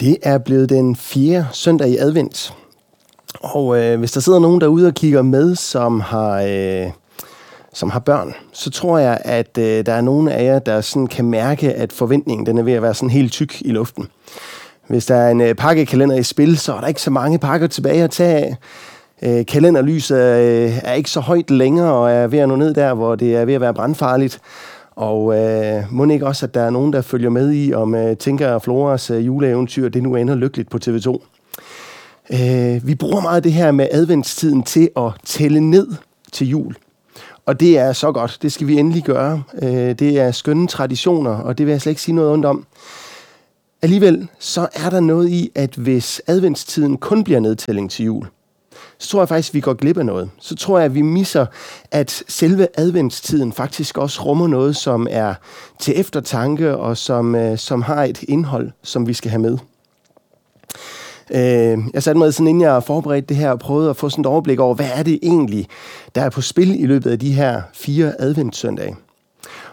Det er blevet den fjerde søndag i advent. Og øh, hvis der sidder nogen derude og kigger med, som har, øh, som har børn, så tror jeg, at øh, der er nogen af jer, der sådan kan mærke, at forventningen den er ved at være sådan helt tyk i luften. Hvis der er en øh, pakkekalender i spil, så er der ikke så mange pakker tilbage at tage af. Øh, kalenderlyset øh, er ikke så højt længere og er ved at nå ned der, hvor det er ved at være brandfarligt. Og øh, må ikke også, at der er nogen, der følger med i, om øh, Tinker og Floras øh, juleeventyr, det nu ender lykkeligt på TV2. Øh, vi bruger meget det her med adventstiden til at tælle ned til jul. Og det er så godt. Det skal vi endelig gøre. Øh, det er skønne traditioner, og det vil jeg slet ikke sige noget ondt om. Alligevel så er der noget i, at hvis adventstiden kun bliver nedtælling til jul, så tror jeg faktisk, at vi går glip af noget. Så tror jeg, at vi misser, at selve adventstiden faktisk også rummer noget, som er til eftertanke og som, øh, som har et indhold, som vi skal have med. Øh, jeg satte mig sådan, inden jeg forberedte det her, og prøvede at få sådan et overblik over, hvad er det egentlig, der er på spil i løbet af de her fire adventssøndage.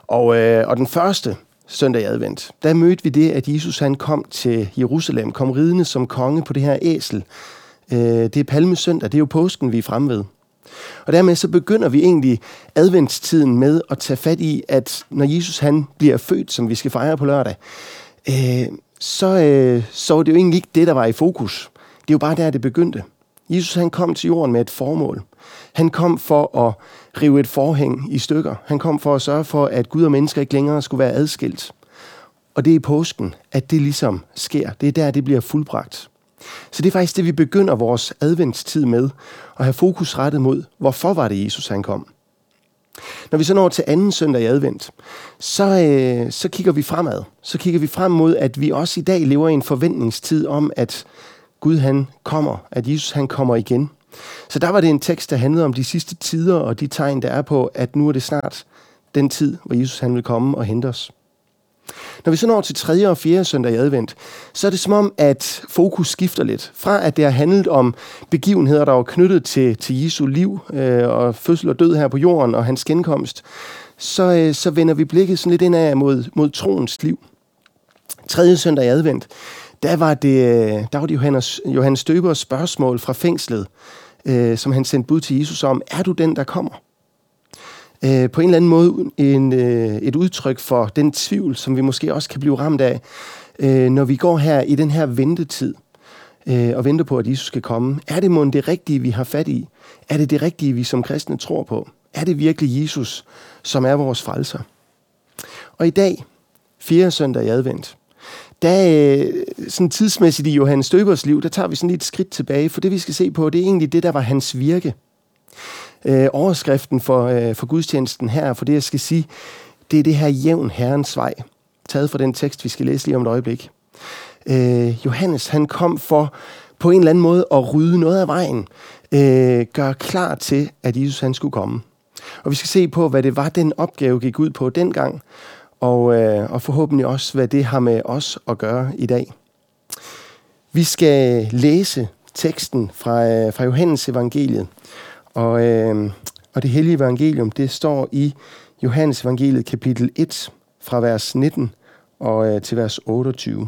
Og, øh, og den første søndag i advent, der mødte vi det, at Jesus han kom til Jerusalem, kom ridende som konge på det her æsel, Øh, det er palmesøndag, det er jo påsken, vi er fremme ved. Og dermed så begynder vi egentlig adventstiden med at tage fat i, at når Jesus han bliver født, som vi skal fejre på lørdag, øh, så, øh, så var det jo egentlig ikke det, der var i fokus. Det er jo bare der, det begyndte. Jesus han kom til jorden med et formål. Han kom for at rive et forhæng i stykker. Han kom for at sørge for, at Gud og mennesker ikke længere skulle være adskilt. Og det er i påsken, at det ligesom sker. Det er der, det bliver fuldbragt. Så det er faktisk det, vi begynder vores adventstid med, at have fokus rettet mod, hvorfor var det Jesus, han kom. Når vi så når til anden søndag i advent, så, øh, så kigger vi fremad. Så kigger vi frem mod, at vi også i dag lever i en forventningstid om, at Gud han kommer, at Jesus han kommer igen. Så der var det en tekst, der handlede om de sidste tider og de tegn, der er på, at nu er det snart den tid, hvor Jesus han vil komme og hente os. Når vi så når til 3. og 4. søndag i advent, så er det som om, at fokus skifter lidt. Fra at det har handlet om begivenheder, der var knyttet til, til Jesu liv øh, og fødsel og død her på jorden og hans genkomst, så, øh, så vender vi blikket sådan lidt indad mod, mod troens liv. 3. søndag i advent, der var det, øh, der var det Johannes, Johannes Døbers spørgsmål fra fængslet, øh, som han sendte bud til Jesus om, er du den, der kommer? Øh, på en eller anden måde en, øh, et udtryk for den tvivl, som vi måske også kan blive ramt af, øh, når vi går her i den her ventetid øh, og venter på, at Jesus skal komme. Er det måske det rigtige, vi har fat i? Er det det rigtige, vi som kristne tror på? Er det virkelig Jesus, som er vores frelser? Og i dag, fjerde søndag i advent, der øh, sådan tidsmæssigt i Johannes Støbers liv, der tager vi sådan lidt et skridt tilbage, for det vi skal se på, det er egentlig det, der var hans virke øh, overskriften for, øh, for gudstjenesten her, for det jeg skal sige, det er det her jævn herrens vej, taget fra den tekst, vi skal læse lige om et øjeblik. Øh, Johannes, han kom for på en eller anden måde at rydde noget af vejen, øh, gøre klar til, at Jesus han skulle komme. Og vi skal se på, hvad det var, den opgave gik ud på dengang, og, øh, og forhåbentlig også, hvad det har med os at gøre i dag. Vi skal læse teksten fra, øh, fra Johannes evangeliet, og, øh, og det hellige evangelium, det står i Johannes evangeliet kapitel 1 fra vers 19 og øh, til vers 28.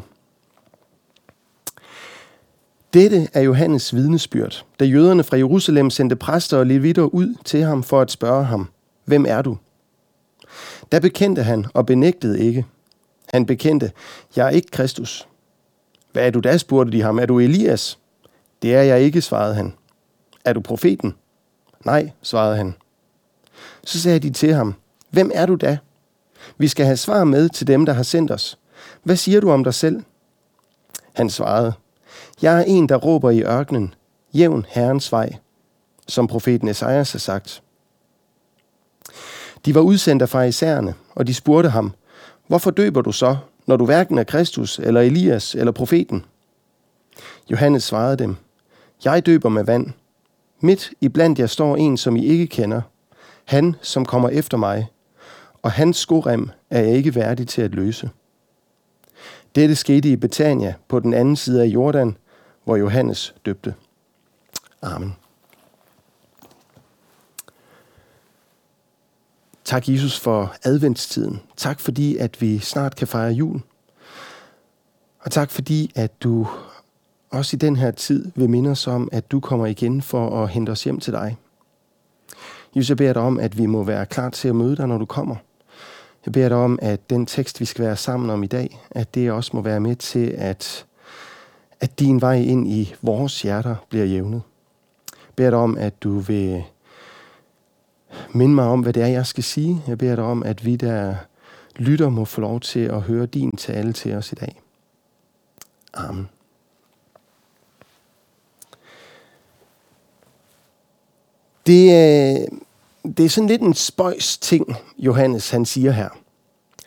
Dette er Johannes vidnesbyrd, da jøderne fra Jerusalem sendte præster og levitter ud til ham for at spørge ham, hvem er du? Da bekendte han og benægtede ikke. Han bekendte, jeg er ikke Kristus. Hvad er du da, spurgte de ham. Er du Elias? Det er jeg ikke, svarede han. Er du profeten? Nej, svarede han. Så sagde de til ham, Hvem er du da? Vi skal have svar med til dem, der har sendt os. Hvad siger du om dig selv? Han svarede, Jeg er en, der råber i ørkenen, jævn Herrens vej, som profeten Esajas har sagt. De var udsendt af farisæerne, og de spurgte ham, Hvorfor døber du så, når du hverken er Kristus, eller Elias, eller profeten? Johannes svarede dem, Jeg døber med vand, Midt i blandt jer står en, som I ikke kender. Han, som kommer efter mig. Og hans skorem er jeg ikke værdig til at løse. Dette skete i Betania på den anden side af Jordan, hvor Johannes døbte. Amen. Tak Jesus for adventstiden. Tak fordi, at vi snart kan fejre jul. Og tak fordi, at du også i den her tid vil minde os om, at du kommer igen for at hente os hjem til dig. Jesus, jeg beder dig om, at vi må være klar til at møde dig, når du kommer. Jeg beder dig om, at den tekst, vi skal være sammen om i dag, at det også må være med til, at, at din vej ind i vores hjerter bliver jævnet. Jeg beder dig om, at du vil minde mig om, hvad det er, jeg skal sige. Jeg beder dig om, at vi der lytter må få lov til at høre din tale til os i dag. Amen. Det, øh, det er sådan lidt en spøjs ting, Johannes han siger her.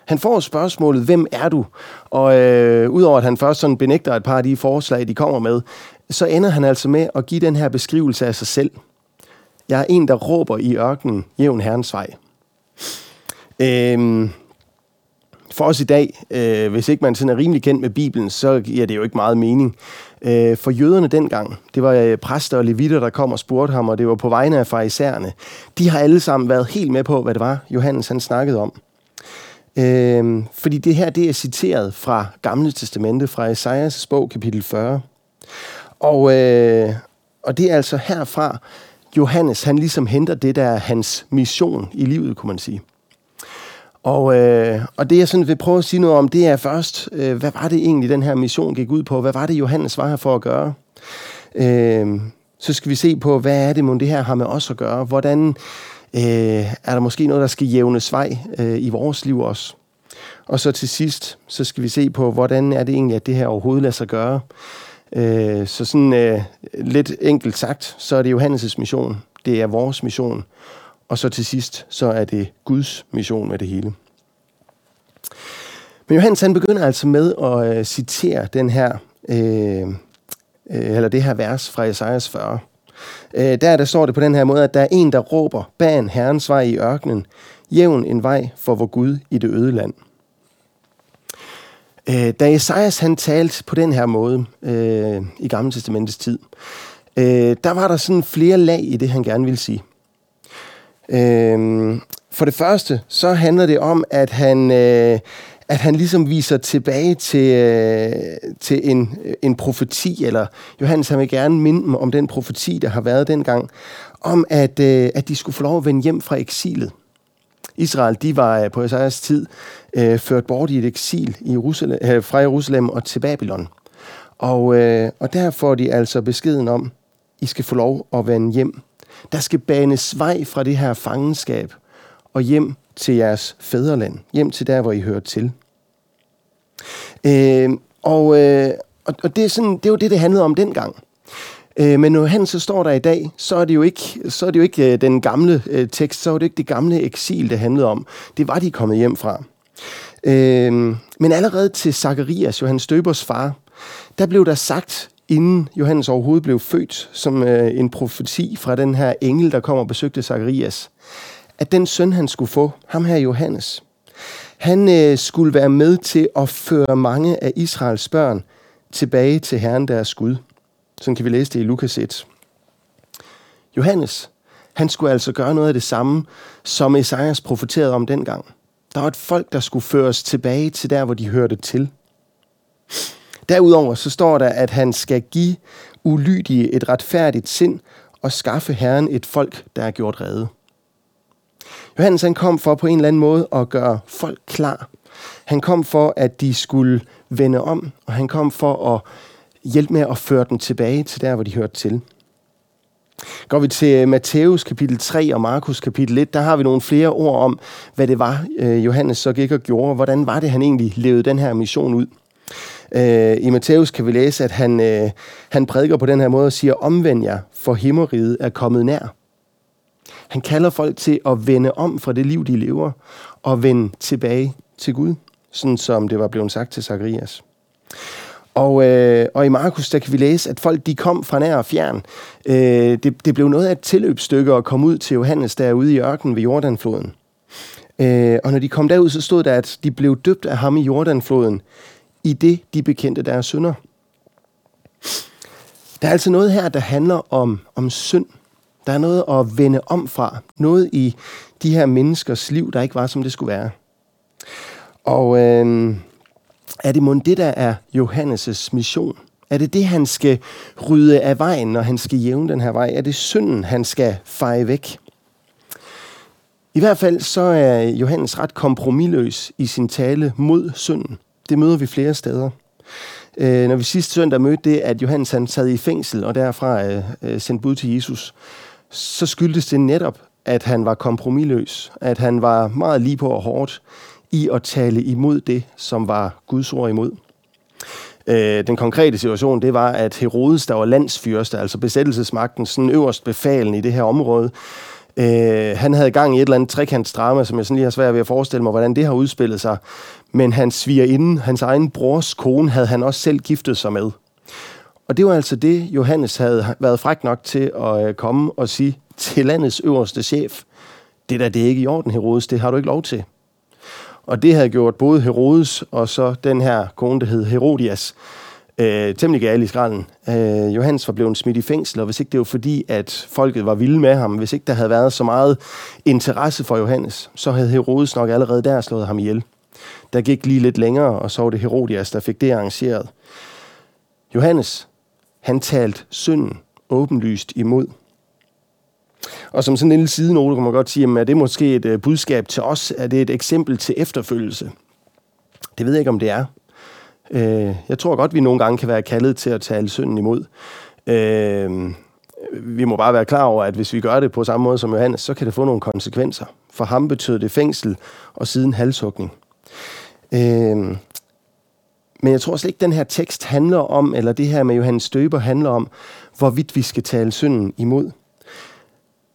Han får spørgsmålet, hvem er du? Og øh, udover at han først sådan benægter et par af de forslag, de kommer med, så ender han altså med at give den her beskrivelse af sig selv. Jeg er en, der råber i ørkenen, jævn herrens vej. Øhm, for os i dag, øh, hvis ikke man sådan er rimelig kendt med Bibelen, så giver det jo ikke meget mening. Øh, for jøderne dengang, det var øh, præster og levitter, der kom og spurgte ham, og det var på vegne af farisæerne. De har alle sammen været helt med på, hvad det var, Johannes han snakkede om. Øh, fordi det her, det er citeret fra Gamle Testamente, fra Esajas bog, kapitel 40. Og, øh, og det er altså herfra, Johannes, han ligesom henter det, der er hans mission i livet, kunne man sige. Og, øh, og det jeg sådan vil prøve at sige noget om, det er først, øh, hvad var det egentlig, den her mission gik ud på? Hvad var det, Johannes var her for at gøre? Øh, så skal vi se på, hvad er det, mon det her har med os at gøre? Hvordan øh, er der måske noget, der skal jævnes vej øh, i vores liv også? Og så til sidst, så skal vi se på, hvordan er det egentlig, at det her overhovedet lader sig gøre? Øh, så sådan øh, lidt enkelt sagt, så er det Johannes' mission. Det er vores mission. Og så til sidst, så er det Guds mission med det hele. Men Johannes han begynder altså med at øh, citere den her, øh, øh, eller det her vers fra Esajas 40. Øh, der, der står det på den her måde, at der er en, der råber, ban herrens vej i ørkenen, jævn en vej for vor Gud i det øde land. Øh, da Esajas han talte på den her måde øh, i Gamle Testamentets tid, øh, der var der sådan flere lag i det, han gerne ville sige. Øh, for det første, så handler det om, at han, øh, at han ligesom viser tilbage til, øh, til en, en profeti, eller Johannes han vil gerne minde dem om den profeti, der har været dengang, om at, øh, at de skulle få lov at vende hjem fra eksilet. Israel, de var øh, på Esajas tid øh, ført bort i et eksil i Jerusalem, øh, fra Jerusalem og til Babylon. Og, øh, og der får de altså beskeden om, I skal få lov at vende hjem. Der skal banes vej fra det her fangenskab og hjem til jeres fædreland. Hjem til der, hvor I hører til. Øh, og, øh, og det, er sådan, det var det, det handlede om dengang. Øh, men når han så står der i dag, så er det jo ikke, så er det jo ikke øh, den gamle øh, tekst, så er det ikke det gamle eksil, det handlede om. Det var de kommet hjem fra. Øh, men allerede til Zakarias, Johannes Døbers far, der blev der sagt, inden Johannes overhovedet blev født, som øh, en profeti fra den her engel, der kom og besøgte Zakarias, at den søn, han skulle få, ham her Johannes, han øh, skulle være med til at føre mange af Israels børn tilbage til Herren deres Gud. Sådan kan vi læse det i Lukas 1. Johannes, han skulle altså gøre noget af det samme, som Esajas profeterede om dengang. Der var et folk, der skulle føres tilbage til der, hvor de hørte til. Derudover så står der, at han skal give ulydige et retfærdigt sind og skaffe Herren et folk, der er gjort redde. Johannes han kom for på en eller anden måde at gøre folk klar. Han kom for, at de skulle vende om, og han kom for at hjælpe med at føre dem tilbage til der, hvor de hørte til. Går vi til øh, Matthæus kapitel 3 og Markus kapitel 1, der har vi nogle flere ord om, hvad det var, øh, Johannes så gik og gjorde. Hvordan var det, han egentlig levede den her mission ud? Øh, I Matthæus kan vi læse, at han, øh, han prædiker på den her måde og siger, omvend jer, for himmeriget er kommet nær. Han kalder folk til at vende om fra det liv, de lever, og vende tilbage til Gud, sådan som det var blevet sagt til Zacharias. Og, øh, og i Markus, der kan vi læse, at folk de kom fra nær og fjern. Øh, det, det blev noget af et tilløbsstykke at komme ud til Johannes derude i ørkenen ved Jordanfloden. Øh, og når de kom derud, så stod der, at de blev døbt af ham i Jordanfloden, i det de bekendte deres synder. Der er altså noget her, der handler om, om synd. Der er noget at vende om fra. Noget i de her menneskers liv, der ikke var, som det skulle være. Og øh, er det mon det, der er Johannes' mission? Er det det, han skal rydde af vejen, når han skal jævne den her vej? Er det synden, han skal feje væk? I hvert fald så er Johannes ret kompromilløs i sin tale mod synden. Det møder vi flere steder. Øh, når vi sidste søndag mødte det, at Johannes han sad i fængsel og derfra øh, øh, sendte bud til Jesus, så skyldtes det netop, at han var kompromilløs, at han var meget lige på og hårdt i at tale imod det, som var Guds ord imod. Øh, den konkrete situation, det var, at Herodes, der var landsfyrste, altså besættelsesmagten, sådan øverst befalen i det her område, øh, han havde gang i et eller andet trekantsdrama, som jeg sådan lige har svært ved at forestille mig, hvordan det har udspillet sig. Men hans svigerinde, hans egen brors kone, havde han også selv giftet sig med. Og det var altså det, Johannes havde været fræk nok til at øh, komme og sige til landets øverste chef. Det der, det er ikke i orden, Herodes, det har du ikke lov til. Og det havde gjort både Herodes og så den her kone, der hed Herodias, øh, temmelig gal i skralden. Øh, Johannes var blevet smidt i fængsel, og hvis ikke det var fordi, at folket var vilde med ham, hvis ikke der havde været så meget interesse for Johannes, så havde Herodes nok allerede der slået ham ihjel. Der gik lige lidt længere, og så var det Herodias, der fik det arrangeret. Johannes, han talte synden åbenlyst imod. Og som sådan en lille sidenote kan man godt sige, at det måske et øh, budskab til os, er det et eksempel til efterfølgelse. Det ved jeg ikke, om det er. Øh, jeg tror godt, vi nogle gange kan være kaldet til at tale synden imod. Øh, vi må bare være klar over, at hvis vi gør det på samme måde som Johannes, så kan det få nogle konsekvenser. For ham betød det fængsel og siden halshugning. Øh, men jeg tror slet ikke, den her tekst handler om, eller det her med Johannes Støber handler om, hvorvidt vi skal tale synden imod.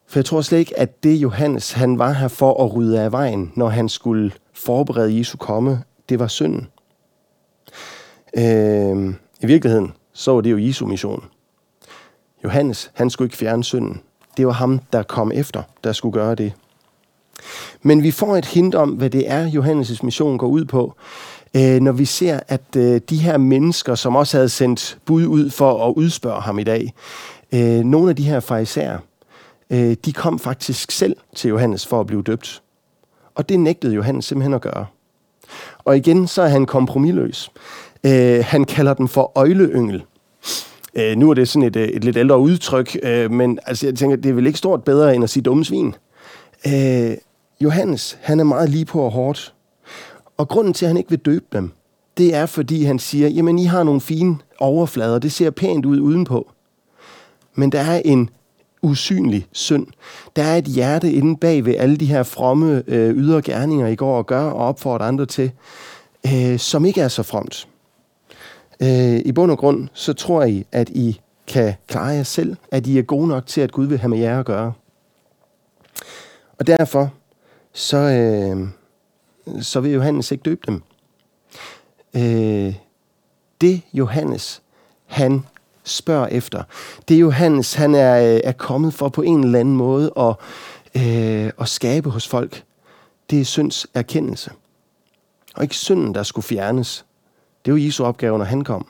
For jeg tror slet ikke, at det Johannes, han var her for at rydde af vejen, når han skulle forberede Jesu komme, det var synden. Øh, I virkeligheden, så var det jo Jesu mission. Johannes, han skulle ikke fjerne synden. Det var ham, der kom efter, der skulle gøre det. Men vi får et hint om, hvad det er, Johannes' mission går ud på, øh, når vi ser, at øh, de her mennesker, som også havde sendt bud ud for at udspørge ham i dag, øh, nogle af de her farisæer, øh, de kom faktisk selv til Johannes for at blive døbt. Og det nægtede Johannes simpelthen at gøre. Og igen, så er han kompromilløs. Øh, han kalder dem for øjleyngel. Øh, nu er det sådan et, øh, et lidt ældre udtryk, øh, men altså, jeg tænker, det er vel ikke stort bedre end at sige dumme svin. Øh, Johannes, han er meget lige på og hårdt. Og grunden til, at han ikke vil døbe dem, det er, fordi han siger, jamen, I har nogle fine overflader, det ser pænt ud udenpå. Men der er en usynlig synd. Der er et hjerte inde bag ved alle de her fromme øh, ydre gerninger, I går og gør og opfordrer andre til, øh, som ikke er så fromt. Øh, I bund og grund, så tror I, at I kan klare jer selv, at I er gode nok til, at Gud vil have med jer at gøre. Og derfor, så, øh, så vil Johannes ikke døbe dem. Øh, det Johannes, han spørger efter. Det Johannes, han er, øh, er kommet for på en eller anden måde at, øh, at skabe hos folk. Det er synds erkendelse. Og ikke synden, der skulle fjernes. Det var Jesu opgave, når han kom.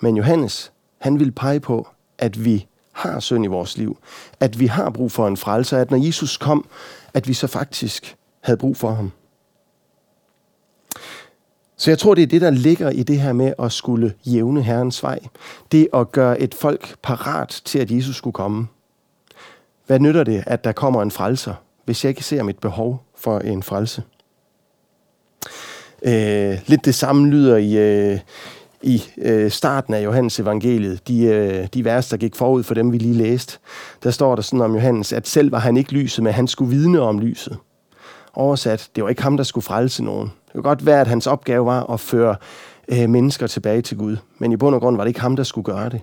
Men Johannes, han vil pege på, at vi har synd i vores liv. At vi har brug for en frelser. At når Jesus kom, at vi så faktisk havde brug for ham. Så jeg tror, det er det, der ligger i det her med at skulle jævne Herrens vej. Det at gøre et folk parat til, at Jesus skulle komme. Hvad nytter det, at der kommer en frelser, hvis jeg ikke ser mit behov for en frelse? Øh, lidt det samme lyder i, øh, i øh, starten af Johannes evangeliet, de, øh, de vers, der gik forud for dem, vi lige læste. Der står der sådan om Johannes, at selv var han ikke lyset, men han skulle vidne om lyset. Oversat, det var ikke ham, der skulle frelse nogen. Det kunne godt være, at hans opgave var at føre øh, mennesker tilbage til Gud. Men i bund og grund var det ikke ham, der skulle gøre det.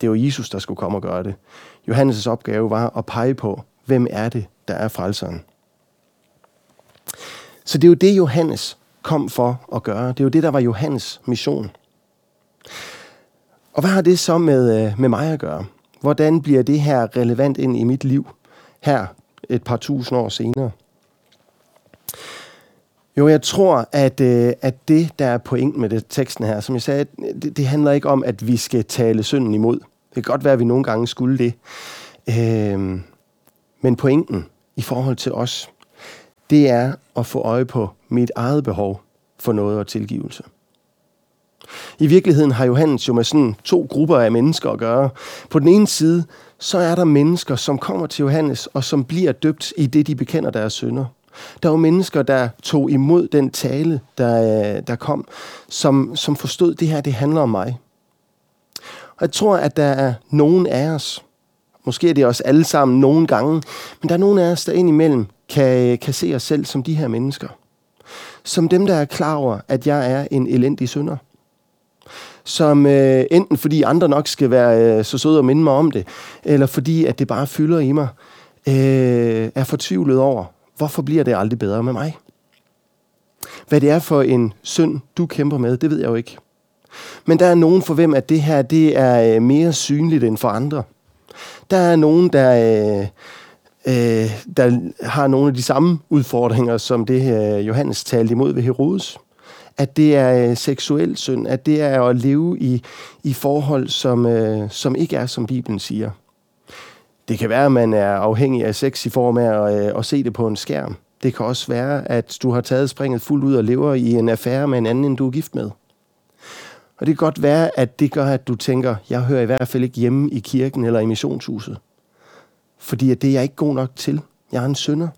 Det var Jesus, der skulle komme og gøre det. Johannes' opgave var at pege på, hvem er det, der er frelseren. Så det er jo det, Johannes kom for at gøre. Det er jo det, der var Johannes mission. Og hvad har det så med, øh, med mig at gøre? Hvordan bliver det her relevant ind i mit liv her et par tusind år senere? Jo, jeg tror, at, øh, at det, der er pointen med det, teksten her, som jeg sagde, det, det handler ikke om, at vi skal tale synden imod. Det kan godt være, at vi nogle gange skulle det. Øh, men pointen i forhold til os, det er at få øje på mit eget behov for noget og tilgivelse. I virkeligheden har Johannes jo med sådan to grupper af mennesker at gøre. På den ene side, så er der mennesker, som kommer til Johannes, og som bliver døbt i det, de bekender deres synder. Der var mennesker, der tog imod den tale, der, øh, der kom, som, som forstod, at det her det handler om mig. Og jeg tror, at der er nogen af os, måske er det os alle sammen nogle gange, men der er nogen af os, der indimellem kan, kan se os selv som de her mennesker. Som dem, der er klar over, at jeg er en elendig synder. Som øh, enten fordi andre nok skal være øh, så søde og minde mig om det, eller fordi at det bare fylder i mig, øh, er fortvivlet over, hvorfor bliver det aldrig bedre med mig? Hvad det er for en synd, du kæmper med, det ved jeg jo ikke. Men der er nogen for hvem, at det her det er øh, mere synligt end for andre. Der er nogen, der, øh, øh, der har nogle af de samme udfordringer, som det her Johannes talte imod ved Herodes. At det er øh, seksuel synd, at det er at leve i, i forhold, som, øh, som ikke er, som Bibelen siger. Det kan være, at man er afhængig af sex i form af at, øh, at se det på en skærm. Det kan også være, at du har taget springet fuldt ud og lever i en affære med en anden, end du er gift med. Og det kan godt være, at det gør, at du tænker, jeg hører i hvert fald ikke hjemme i kirken eller i missionshuset. Fordi det er jeg ikke god nok til. Jeg er en synder.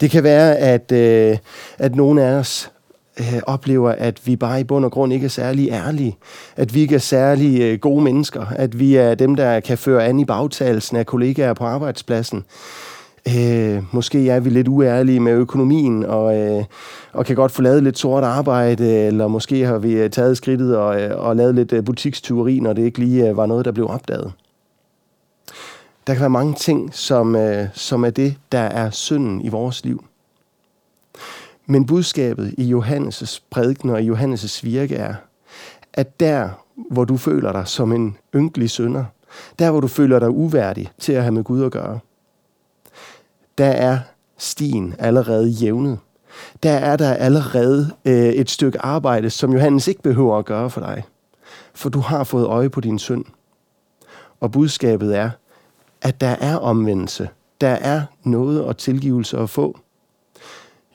Det kan være, at, øh, at nogle af os øh, oplever, at vi bare i bund og grund ikke er særlig ærlige. At vi ikke er særlig øh, gode mennesker. At vi er dem, der kan føre an i bagtagelsen af kollegaer på arbejdspladsen. Øh, måske er vi lidt uærlige med økonomien, og, øh, og kan godt få lavet lidt sort arbejde, eller måske har vi øh, taget skridtet og, øh, og lavet lidt øh, butikstyveri, når det ikke lige var noget, der blev opdaget. Der kan være mange ting, som, øh, som er det, der er synden i vores liv. Men budskabet i Johannes' prædiken og i Johannes' virke er, at der, hvor du føler dig som en ynkelig synder, der, hvor du føler dig uværdig til at have med Gud at gøre, der er stien allerede jævnet. Der er der allerede øh, et stykke arbejde, som Johannes ikke behøver at gøre for dig. For du har fået øje på din synd. Og budskabet er, at der er omvendelse. Der er noget og tilgivelse at få.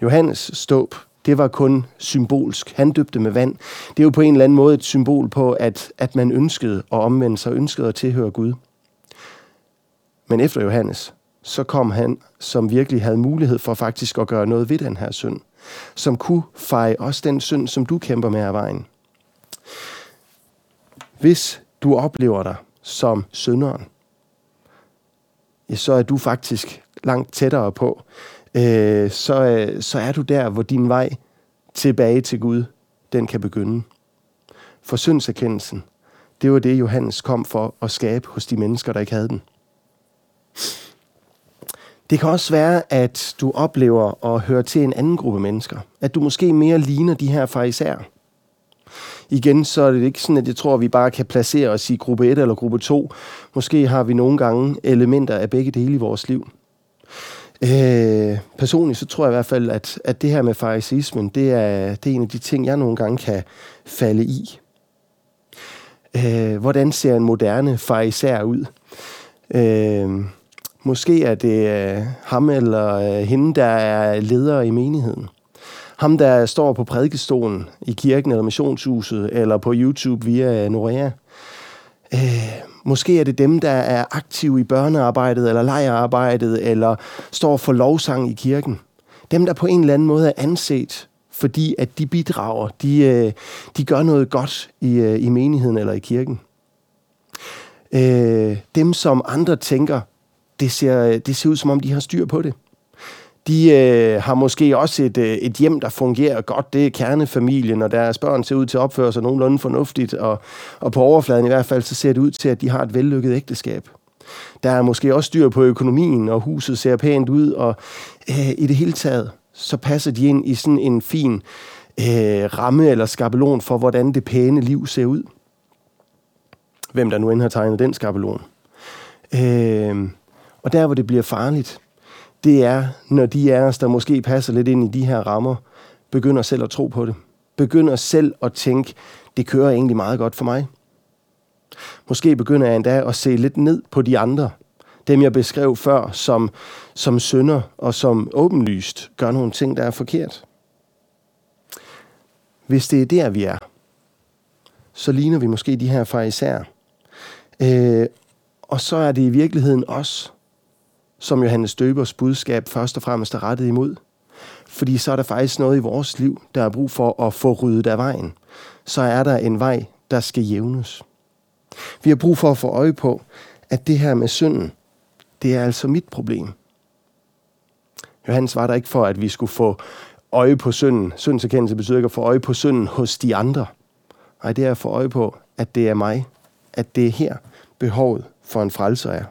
Johannes ståb, det var kun symbolsk. Han døbte med vand. Det er jo på en eller anden måde et symbol på, at, at man ønskede at omvende sig, ønskede at tilhøre Gud. Men efter Johannes, så kom han, som virkelig havde mulighed for faktisk at gøre noget ved den her synd. Som kunne feje også den synd, som du kæmper med af vejen. Hvis du oplever dig som synderen, Øh, så er du faktisk langt tættere på. Øh, så, øh, så er du der, hvor din vej tilbage til Gud, den kan begynde. For syndserkendelsen, det var det, Johannes kom for at skabe hos de mennesker, der ikke havde den. Det kan også være, at du oplever at høre til en anden gruppe mennesker. At du måske mere ligner de her fariserer. Igen, så er det ikke sådan, at jeg tror, at vi bare kan placere os i gruppe 1 eller gruppe 2. Måske har vi nogle gange elementer af begge dele i vores liv. Øh, personligt så tror jeg i hvert fald, at, at det her med farisismen, det er, det er en af de ting, jeg nogle gange kan falde i. Øh, hvordan ser en moderne fariser ud? Øh, Måske er det øh, ham eller øh, hende, der er leder i menigheden. Ham, der står på prædikestolen i kirken eller missionshuset, eller på YouTube via Norea. Øh, måske er det dem, der er aktive i børnearbejdet, eller lejerarbejdet, eller står for lovsang i kirken. Dem, der på en eller anden måde er anset, fordi at de bidrager, de, øh, de gør noget godt i, øh, i menigheden eller i kirken. Øh, dem, som andre tænker, det ser, det ser ud som om, de har styr på det. De øh, har måske også et, øh, et hjem, der fungerer godt. Det er kernefamilien, og deres børn ser ud til at opføre sig nogenlunde fornuftigt. Og, og på overfladen i hvert fald, så ser det ud til, at de har et vellykket ægteskab. Der er måske også styr på økonomien, og huset ser pænt ud. Og øh, i det hele taget, så passer de ind i sådan en fin øh, ramme eller skabelon for, hvordan det pæne liv ser ud. Hvem der nu end har tegnet den skabelon. Øh, og der, hvor det bliver farligt, det er, når de af os, der måske passer lidt ind i de her rammer, begynder selv at tro på det. Begynder selv at tænke, det kører egentlig meget godt for mig. Måske begynder jeg endda at se lidt ned på de andre. Dem, jeg beskrev før, som, som sønder og som åbenlyst gør nogle ting, der er forkert. Hvis det er der, vi er, så ligner vi måske de her farisæer. Øh, og så er det i virkeligheden os, som Johannes Døbers budskab først og fremmest er rettet imod. Fordi så er der faktisk noget i vores liv, der er brug for at få ryddet af vejen. Så er der en vej, der skal jævnes. Vi har brug for at få øje på, at det her med synden, det er altså mit problem. Johannes var der ikke for, at vi skulle få øje på synden. Syndserkendelse betyder ikke at få øje på synden hos de andre. Nej, det er at få øje på, at det er mig. At det er her behovet for en frelser er.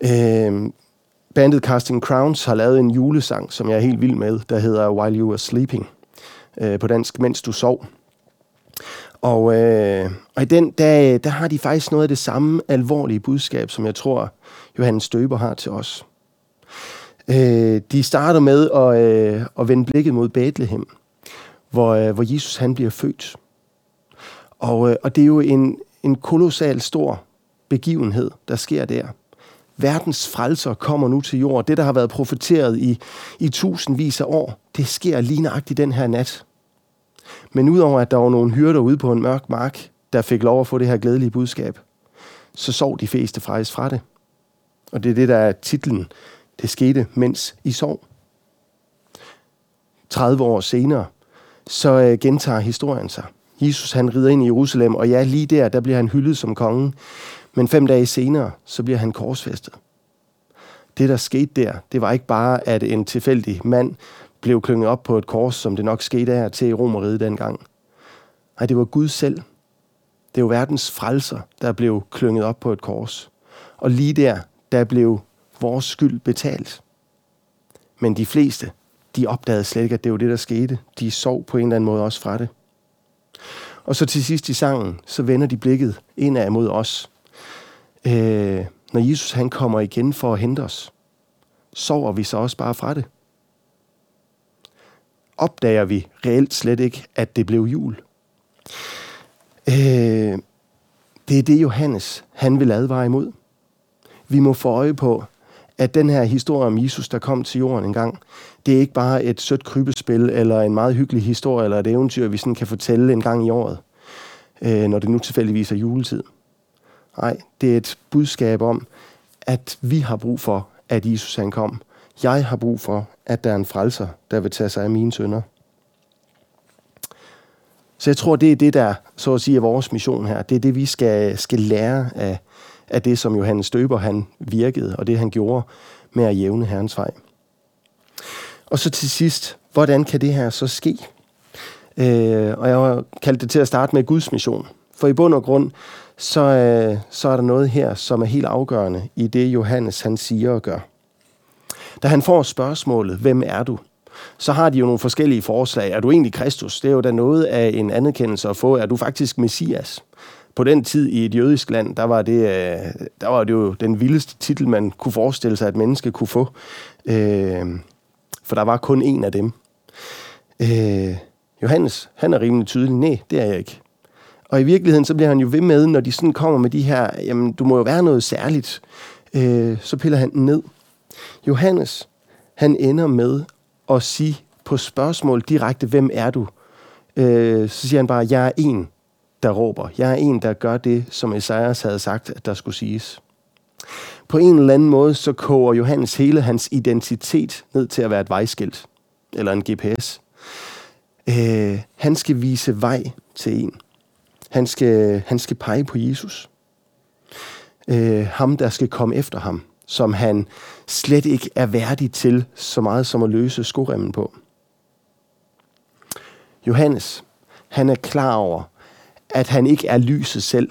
Øh, bandet Casting Crowns har lavet en julesang, som jeg er helt vild med, der hedder While You Were Sleeping. Øh, på dansk, Mens Du Sov. Og, øh, og i den, der, der har de faktisk noget af det samme alvorlige budskab, som jeg tror, Johannes Støber har til os. Øh, de starter med at, øh, at vende blikket mod Bethlehem, hvor, øh, hvor Jesus han bliver født. Og, øh, og det er jo en, en kolossal stor begivenhed, der sker der. Verdens frelser kommer nu til jord. Det, der har været profeteret i, i tusindvis af år, det sker lige nøjagtigt den her nat. Men udover at der var nogle hyrder ude på en mørk mark, der fik lov at få det her glædelige budskab, så sov de fleste faktisk fra det. Og det er det, der er titlen. Det skete, mens I sov. 30 år senere, så øh, gentager historien sig. Jesus han rider ind i Jerusalem, og ja, lige der, der bliver han hyldet som konge. Men fem dage senere, så bliver han korsfæstet. Det, der skete der, det var ikke bare, at en tilfældig mand blev klynget op på et kors, som det nok skete her til i Romeriet dengang. Nej, det var Gud selv. Det var verdens frelser, der blev klynget op på et kors. Og lige der, der blev vores skyld betalt. Men de fleste, de opdagede slet ikke, at det var det, der skete. De sov på en eller anden måde også fra det. Og så til sidst i sangen, så vender de blikket indad mod os. Øh, når Jesus han kommer igen for at hente os, sover vi så også bare fra det? Opdager vi reelt slet ikke, at det blev jul? Øh, det er det, Johannes han vil advare imod. Vi må få øje på, at den her historie om Jesus, der kom til jorden en gang, det er ikke bare et sødt krybespil, eller en meget hyggelig historie, eller et eventyr, vi sådan kan fortælle en gang i året, øh, når det nu tilfældigvis er juletid. Nej, det er et budskab om, at vi har brug for, at Jesus han kom. Jeg har brug for, at der er en frelser, der vil tage sig af mine sønder. Så jeg tror, det er det, der så at sige er vores mission her. Det er det, vi skal, skal lære af, af det, som Johannes Støber han virkede, og det han gjorde med at jævne Herrens vej. Og så til sidst, hvordan kan det her så ske? Øh, og jeg har kaldt det til at starte med Guds mission. For i bund og grund, så, øh, så er der noget her, som er helt afgørende i det, Johannes han siger og gør. Da han får spørgsmålet, hvem er du? Så har de jo nogle forskellige forslag. Er du egentlig Kristus? Det er jo da noget af en anerkendelse at få. Er du faktisk Messias? På den tid i et jødisk land, der var det, øh, der var det jo den vildeste titel, man kunne forestille sig, at menneske kunne få. Øh, for der var kun en af dem. Øh, Johannes, han er rimelig tydelig. Nej, det er jeg ikke. Og i virkeligheden, så bliver han jo ved med, når de sådan kommer med de her, jamen, du må jo være noget særligt, øh, så piller han den ned. Johannes, han ender med at sige på spørgsmål direkte, hvem er du? Øh, så siger han bare, jeg er en, der råber. Jeg er en, der gør det, som Esajas havde sagt, at der skulle siges. På en eller anden måde, så koger Johannes hele hans identitet ned til at være et vejskilt, eller en GPS. Øh, han skal vise vej til en. Han skal, han skal pege på Jesus. Øh, ham, der skal komme efter ham, som han slet ikke er værdig til så meget som at løse skoremmen på. Johannes, han er klar over, at han ikke er lyset selv.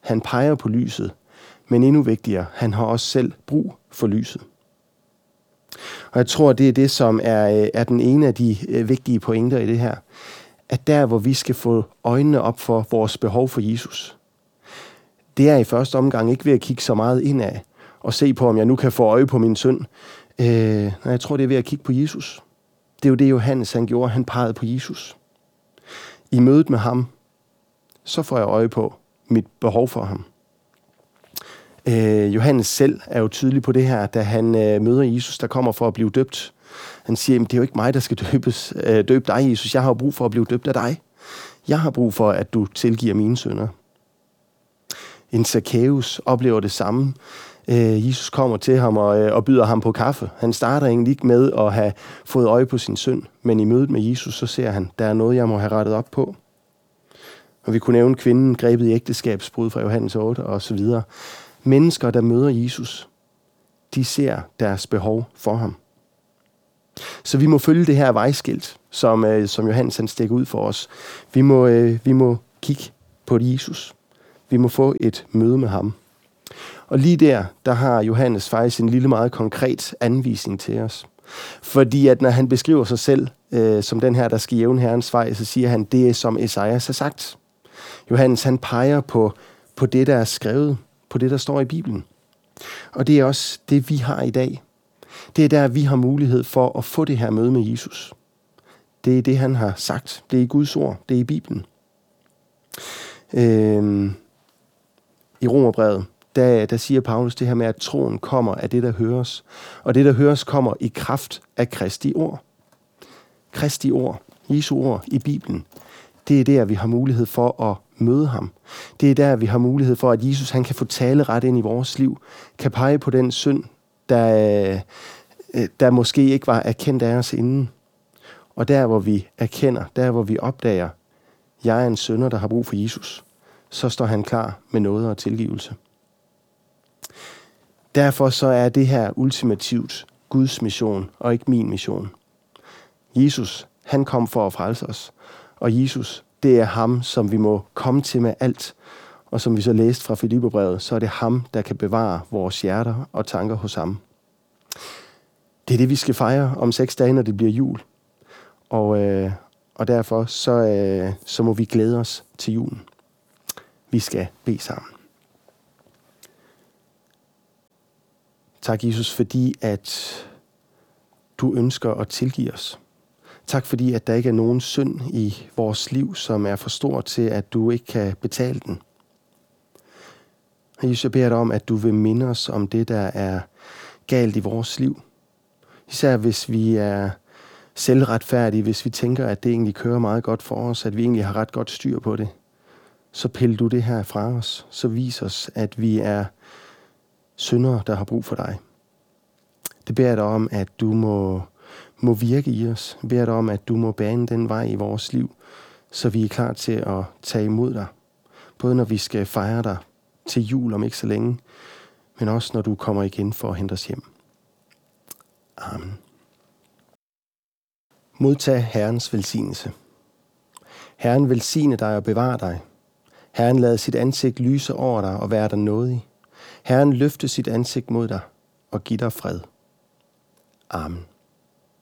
Han peger på lyset, men endnu vigtigere, han har også selv brug for lyset. Og jeg tror, det er det, som er, øh, er den ene af de øh, vigtige pointer i det her at der, hvor vi skal få øjnene op for vores behov for Jesus, det er i første omgang ikke ved at kigge så meget indad og se på, om jeg nu kan få øje på min synd. Øh, jeg tror, det er ved at kigge på Jesus. Det er jo det, Johannes han gjorde. Han pegede på Jesus. I mødet med ham, så får jeg øje på mit behov for ham. Øh, Johannes selv er jo tydelig på det her, da han øh, møder Jesus, der kommer for at blive døbt. Han siger, at det er jo ikke mig, der skal døbes, øh, døbe dig, Jesus. Jeg har brug for at blive døbt af dig. Jeg har brug for, at du tilgiver mine sønder. En Zacchaeus oplever det samme. Øh, Jesus kommer til ham og, øh, og byder ham på kaffe. Han starter egentlig ikke med at have fået øje på sin synd, men i mødet med Jesus, så ser han, der er noget, jeg må have rettet op på. Og vi kunne nævne kvinden grebet i ægteskabsbrud fra Johannes 8 og så videre. Mennesker, der møder Jesus, de ser deres behov for ham. Så vi må følge det her vejskilt, som, øh, som Johannes han stikker ud for os. Vi må, øh, vi må kigge på Jesus. Vi må få et møde med ham. Og lige der, der har Johannes faktisk en lille meget konkret anvisning til os. Fordi at når han beskriver sig selv øh, som den her, der skal jævne herrens vej, så siger han, det er som Esajas har sagt. Johannes han peger på, på det, der er skrevet, på det, der står i Bibelen. Og det er også det, vi har i dag. Det er der, vi har mulighed for at få det her møde med Jesus. Det er det, han har sagt. Det er i Guds ord. Det er i Bibelen. Øhm, I Romerbrevet, der, der siger Paulus det her med, at troen kommer af det, der høres. Og det, der høres, kommer i kraft af Kristi ord. Kristi ord, Jesu ord i Bibelen. Det er der, vi har mulighed for at møde ham. Det er der, vi har mulighed for, at Jesus han kan få tale ret ind i vores liv. Kan pege på den synd, der, øh, der måske ikke var erkendt af os inden. Og der, hvor vi erkender, der, hvor vi opdager, jeg er en sønder, der har brug for Jesus, så står han klar med noget og tilgivelse. Derfor så er det her ultimativt Guds mission og ikke min mission. Jesus, han kom for at frelse os. Og Jesus, det er ham, som vi må komme til med alt. Og som vi så læste fra Filipperbrevet, så er det ham, der kan bevare vores hjerter og tanker hos ham. Det er det, vi skal fejre om seks dage, når det bliver jul. Og, øh, og derfor så, øh, så må vi glæde os til julen. Vi skal bede sammen. Tak, Jesus, fordi at du ønsker at tilgive os. Tak fordi, at der ikke er nogen synd i vores liv, som er for stor til, at du ikke kan betale den. Jesus, jeg beder dig om, at du vil minde os om det, der er galt i vores liv. Især hvis vi er selvretfærdige, hvis vi tænker, at det egentlig kører meget godt for os, at vi egentlig har ret godt styr på det. Så pille du det her fra os. Så vis os, at vi er syndere, der har brug for dig. Det beder jeg dig om, at du må må virke i os. Jeg beder dig om, at du må bane den vej i vores liv, så vi er klar til at tage imod dig. Både når vi skal fejre dig til jul om ikke så længe, men også når du kommer igen for at hente os hjem. Amen. Modtag Herrens velsignelse. Herren velsigne dig og bevare dig. Herren lader sit ansigt lyse over dig og være dig nådig. Herren løfte sit ansigt mod dig og give dig fred. Amen.